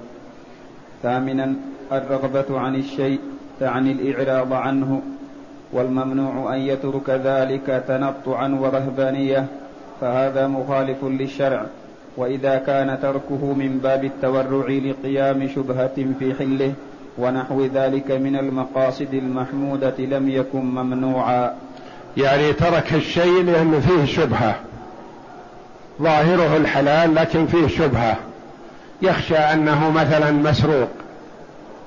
ثامنا الرغبة عن الشيء تعني الإعراض عنه والممنوع أن يترك ذلك تنطعا ورهبانية. فهذا مخالف للشرع. وإذا كان تركه من باب التورع لقيام شبهة في حله ونحو ذلك من المقاصد المحمودة لم يكن ممنوعا. يعني ترك الشيء لأن فيه شبهة. ظاهره الحلال لكن فيه شبهة. يخشى أنه مثلا مسروق.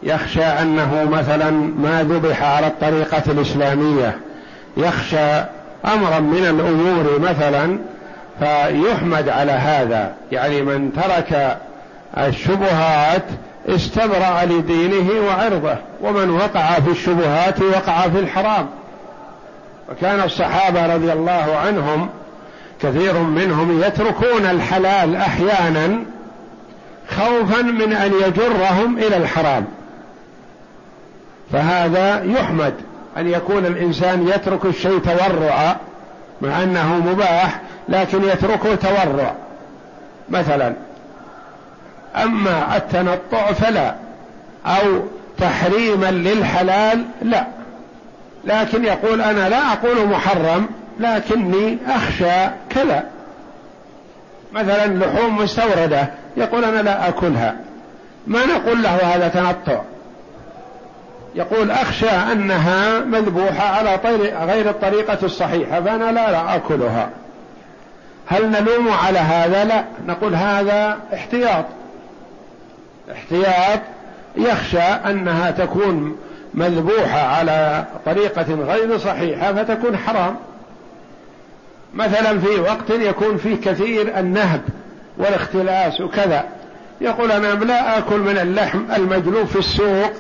يخشى أنه مثلا ما ذبح على الطريقة الإسلامية. يخشى امرا من الأمور مثلا فيحمد على هذا. يعني من ترك الشبهات استبرأ لدينه وعرضه ومن وقع في الشبهات وقع في الحرام. وكان الصحابة رضي الله عنهم كثير منهم يتركون الحلال أحيانا خوفا من أن يجرهم إلى الحرام. فهذا يحمد أن يكون الإنسان يترك الشيء تورعا مع أنه مباح لكن يتركه تورع. مثلا أما التنطع فلا أو تحريما للحلال لا. لكن يقول أنا لا أقول محرم لكني أخشى كذا مثلا لحوم مستوردة يقول أنا لا أكلها. ما نقول له هذا تنطع؟ يقول أخشى أنها مذبوحة على غير الطريقة الصحيحة فأنا لا, لا أكلها. هل نلوم على هذا؟ لا. نقول هذا احتياط. احتياط يخشى أنها تكون مذبوحة على طريقة غير صحيحة فتكون حرام. مثلا في وقت يكون فيه كثير النهب والاختلاس وكذا. يقول أنا لا آكل من اللحم المجلوب في السوق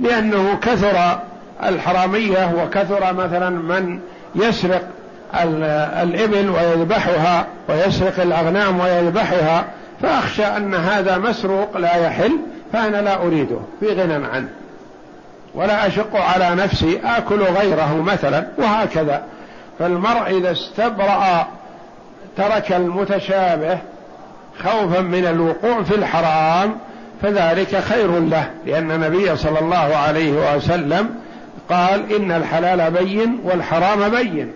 لأنه كثر الحرامية وكثر مثلا من يسرق الإبل ويذبحها ويسرق الأغنام ويذبحها فأخشى أن هذا مسروق لا يحل فأنا لا أريده في غنى عنه. ولا أشق على نفسي آكل غيره مثلا وهكذا. فالمرء إذا استبرأ ترك المتشابه خوفا من الوقوع في الحرام فذلك خير له. لأن النبي صلى الله عليه وسلم قال إن الحلال بين والحرام بين.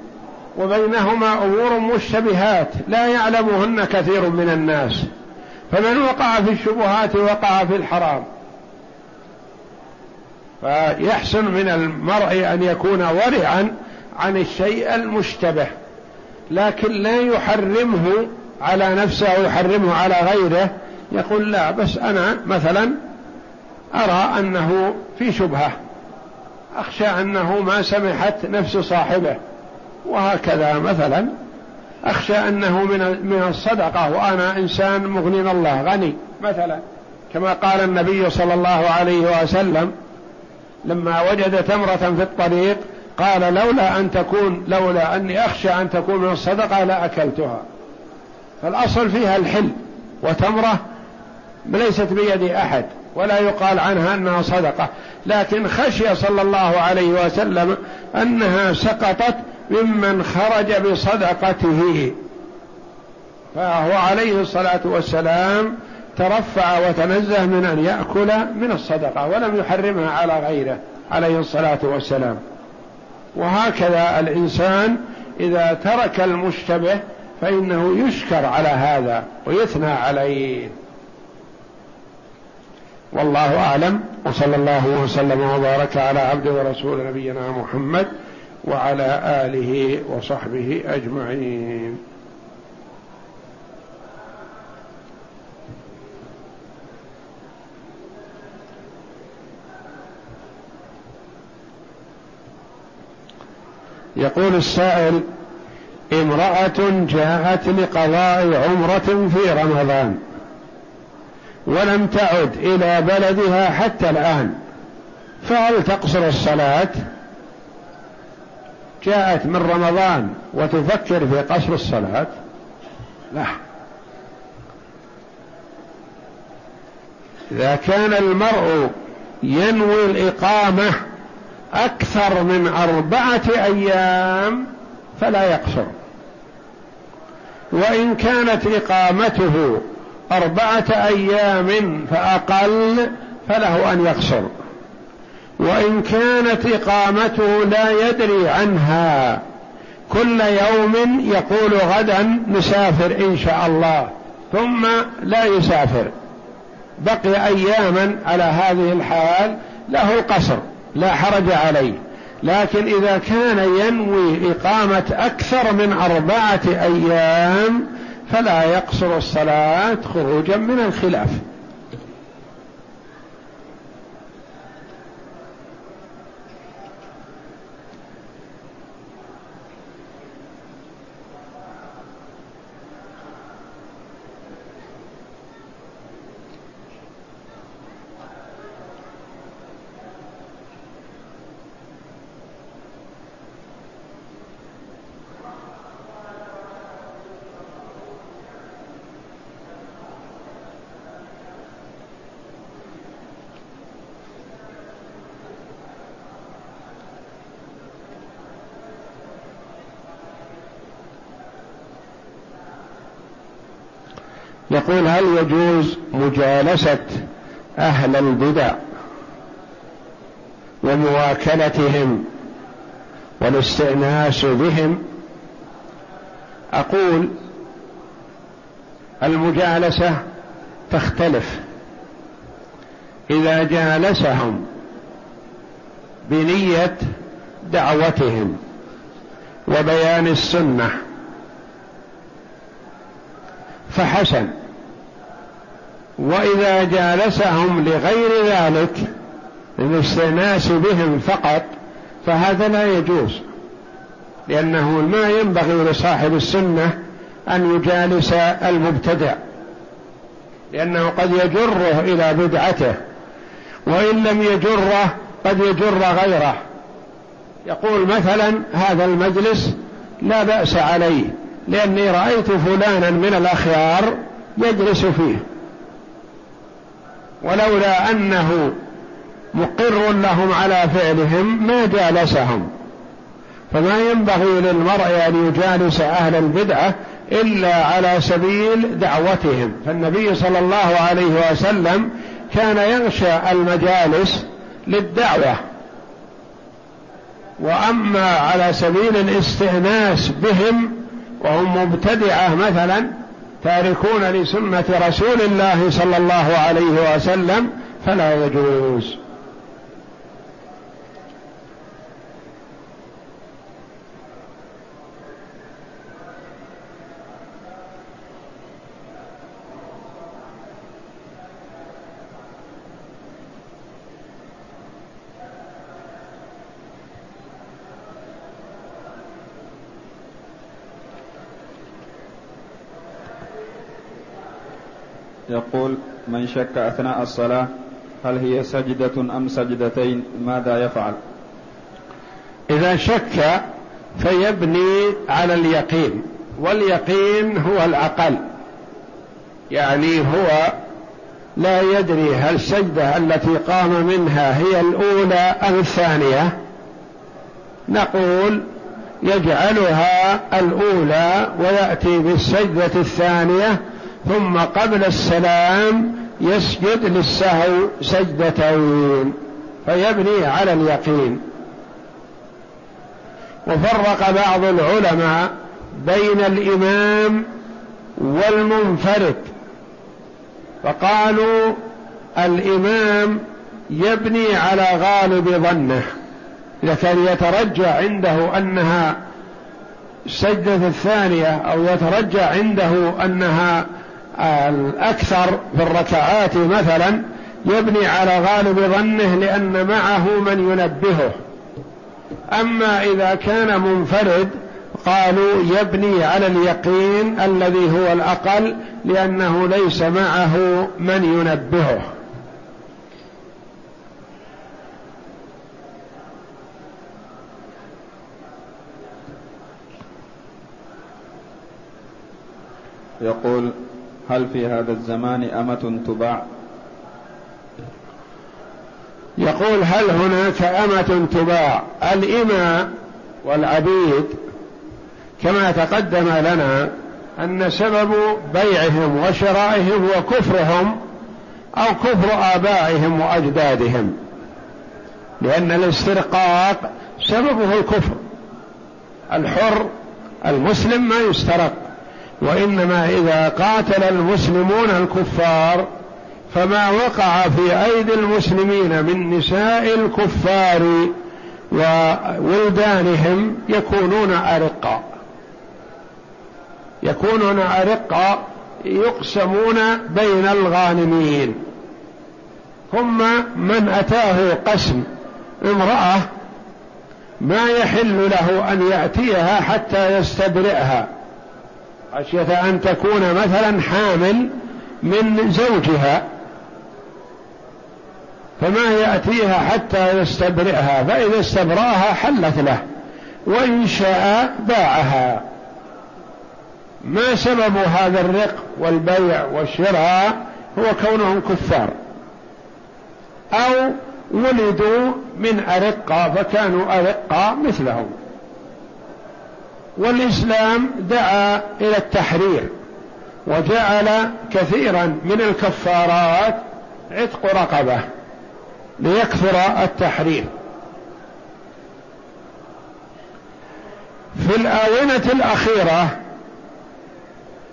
وبينهما أمور مشتبهات لا يعلمهن كثير من الناس. فمن وقع في الشبهات وقع في الحرام. فيحسن من المرء أن يكون ورعا عن الشيء المشتبه لكن لا يحرمه على نفسه أو يحرمه على غيره. يقول لا بس أنا مثلا أرى أنه في شبهة أخشى أنه ما سمحت نفس صاحبه وهكذا مثلا. أخشى أنه من من الصدقة وأنا إنسان مغني الله غني. مثلا كما قال النبي صلى الله عليه وسلم لما وجد تمرة في الطريق قال لولا أن تكون لولا أني أخشى أن تكون من الصدقة لأكلتها فالأصل فيها الحل وتمرة ليست بيد أحد ولا يقال عنها أنها صدقة. لكن خشي صلى الله عليه وسلم أنها سقطت ممن خرج بصدقته. فهو عليه الصلاة والسلام ترفع وتنزه من أن يأكل من الصدقة ولم يحرمها على غيره عليه الصلاة والسلام. وهكذا الإنسان إذا ترك المشتبه فإنه يشكر على هذا ويثنى عليه. والله أعلم. وصلى الله وسلم وبارك على عبد ورسول نبينا محمد وعلى آله وصحبه أجمعين. يقول السائل امرأة جاءت لقضاء عمرة في رمضان ولم تعد إلى بلدها حتى الآن فهل تقصر الصلاة؟ جاءت من رمضان وتفكر في قصر الصلاة؟ لا. إذا كان المرء ينوي الإقامة أكثر من أربعة أيام فلا يقصر. وإن كانت إقامته أربعة أيام فأقل فله أن يقصر. وإن كانت إقامته لا يدري عنها. كل يوم يقول غدا نسافر إن شاء الله ثم لا يسافر. بقي اياما على هذه الحال له القصر لا حرج عليه. لكن إذا كان ينوي إقامة أكثر من أربعة أيام فلا يقصر الصلاة خروجا من الخلاف. يقول هل يجوز مجالسة أهل البدع ومواكلتهم والاستئناس بهم؟ أقول المجالسة تختلف. إذا جالسهم بنية دعوتهم وبيان السنة فحسن. وإذا جالسهم لغير ذلك للاستئناس بهم فقط فهذا لا يجوز. لأنه ما ينبغي لصاحب السنة أن يجالس المبتدع. لأنه قد يجره إلى بدعته وإن لم يجره قد يجر غيره. يقول مثلا هذا المجلس لا بأس عليه لأني رأيت فلانا من الأخيار يجلس فيه. ولولا أنه مقر لهم على فعلهم ما جالسهم. فما ينبغي للمرء أن يجالس أهل البدعة إلا على سبيل دعوتهم. فالنبي صلى الله عليه وسلم كان يغشى المجالس للدعوة. وأما على سبيل الاستئناس بهم وهم مبتدعة مثلا تاركون لسنة رسول الله صلى الله عليه وسلم فلا يجوز. يقول من شك أثناء الصلاة هل هي سجدة أم سجدتين؟ ماذا يفعل؟ إذا شك فيبني على اليقين واليقين هو الأقل. يعني هو لا يدري هل السجدة التي قام منها هي الأولى أم الثانية. نقول يجعلها الأولى ويأتي بالسجدة الثانية ثم قبل السلام يسجد للسهو سجدتين فيبني على اليقين. وفرق بعض العلماء بين الإمام والمنفرد فقالوا الإمام يبني على غالب ظنه اذا كان يترجى عنده أنها السجده الثانية أو يترجى عنده أنها الأكثر في الركعات مثلا يبني على غالب ظنه لأن معه من ينبهه. أما إذا كان منفرد قالوا يبني على اليقين الذي هو الأقل لأنه ليس معه من ينبهه. يقول هل في هذا الزمان أمة تباع؟ يقول هل هناك أمة تباع؟ الإماء والعبيد كما تقدم لنا أن سبب بيعهم وشرائهم وكفرهم أو كفر آبائهم وأجدادهم لأن الاسترقاق سببه الكفر. الحر المسلم ما يسترق. وإنما إذا قاتل المسلمون الكفار فما وقع في أيدي المسلمين من نساء الكفار وولدانهم يكونون ارقا يكونون ارقا يقسمون بين الغانمين. ثم من أتاه قسم امرأة ما يحل له أن يأتيها حتى يستبرئها. خشية أن تكون مثلا حامل من زوجها فما يأتيها حتى يستبرئها فإذا استبرأها حلت له وإن شاء باعها. ما سبب هذا الرق والبيع والشراء؟ هو كونهم كفار. أو ولدوا من أرقة فكانوا أرقة مثلهم. والإسلام دعا إلى التحرير وجعل كثيرا من الكفارات عتق رقبة ليكثر التحريم في الآونة الأخيرة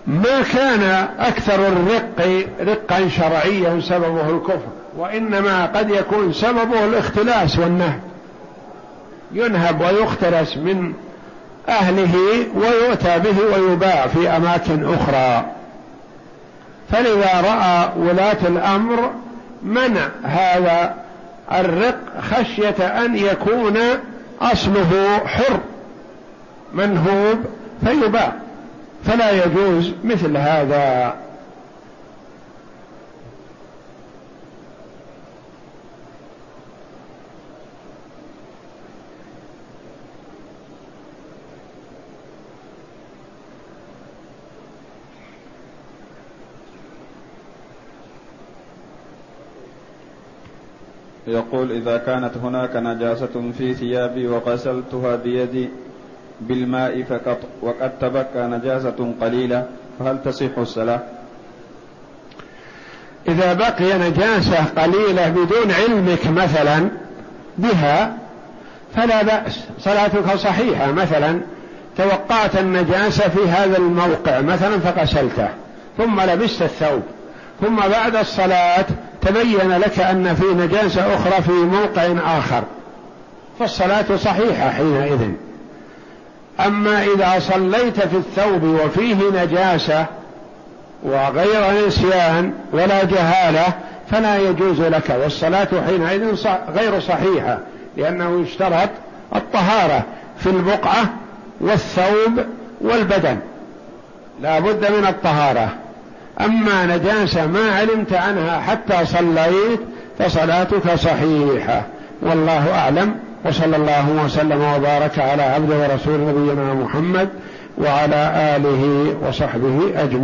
ما كان أكثر الرق رقا شرعيا سببه الكفر وإنما قد يكون سببه الاختلاس والنهب. ينهب ويختلس من أهله ويؤتى به ويباع في أماكن أخرى. فلذا رأى ولاة الأمر منع هذا الرق خشية أن يكون أصله حر منهوب فيباع. فلا يجوز مثل هذا. يقول إذا كانت هناك نجاسة في ثيابي وغسلتها بيدي بالماء فقط وقد تبقى نجاسة قليلة فهل تصح الصلاة؟ إذا بقي نجاسة قليلة بدون علمك مثلا بها فلا بأس صلاتك صحيحة مثلا توقعت النجاسة في هذا الموقع مثلا فغسلته ثم لبست الثوب ثم بعد الصلاة تبين لك أن في نجاسة أخرى في موقع آخر فالصلاة صحيحة حينئذ. أما إذا صليت في الثوب وفيه نجاسة وغير نسيان ولا جهالة فلا يجوز لك. والصلاة حينئذ غير صحيحة لأنه يشترط الطهارة في البقعة والثوب والبدن. لا بد من الطهارة. أما نجاسة ما علمت عنها حتى صليت فصلاتك صحيحة. والله أعلم. وصلى الله وسلم وبارك على عبد ورسول نبينا محمد وعلى آله وصحبه أجمعين.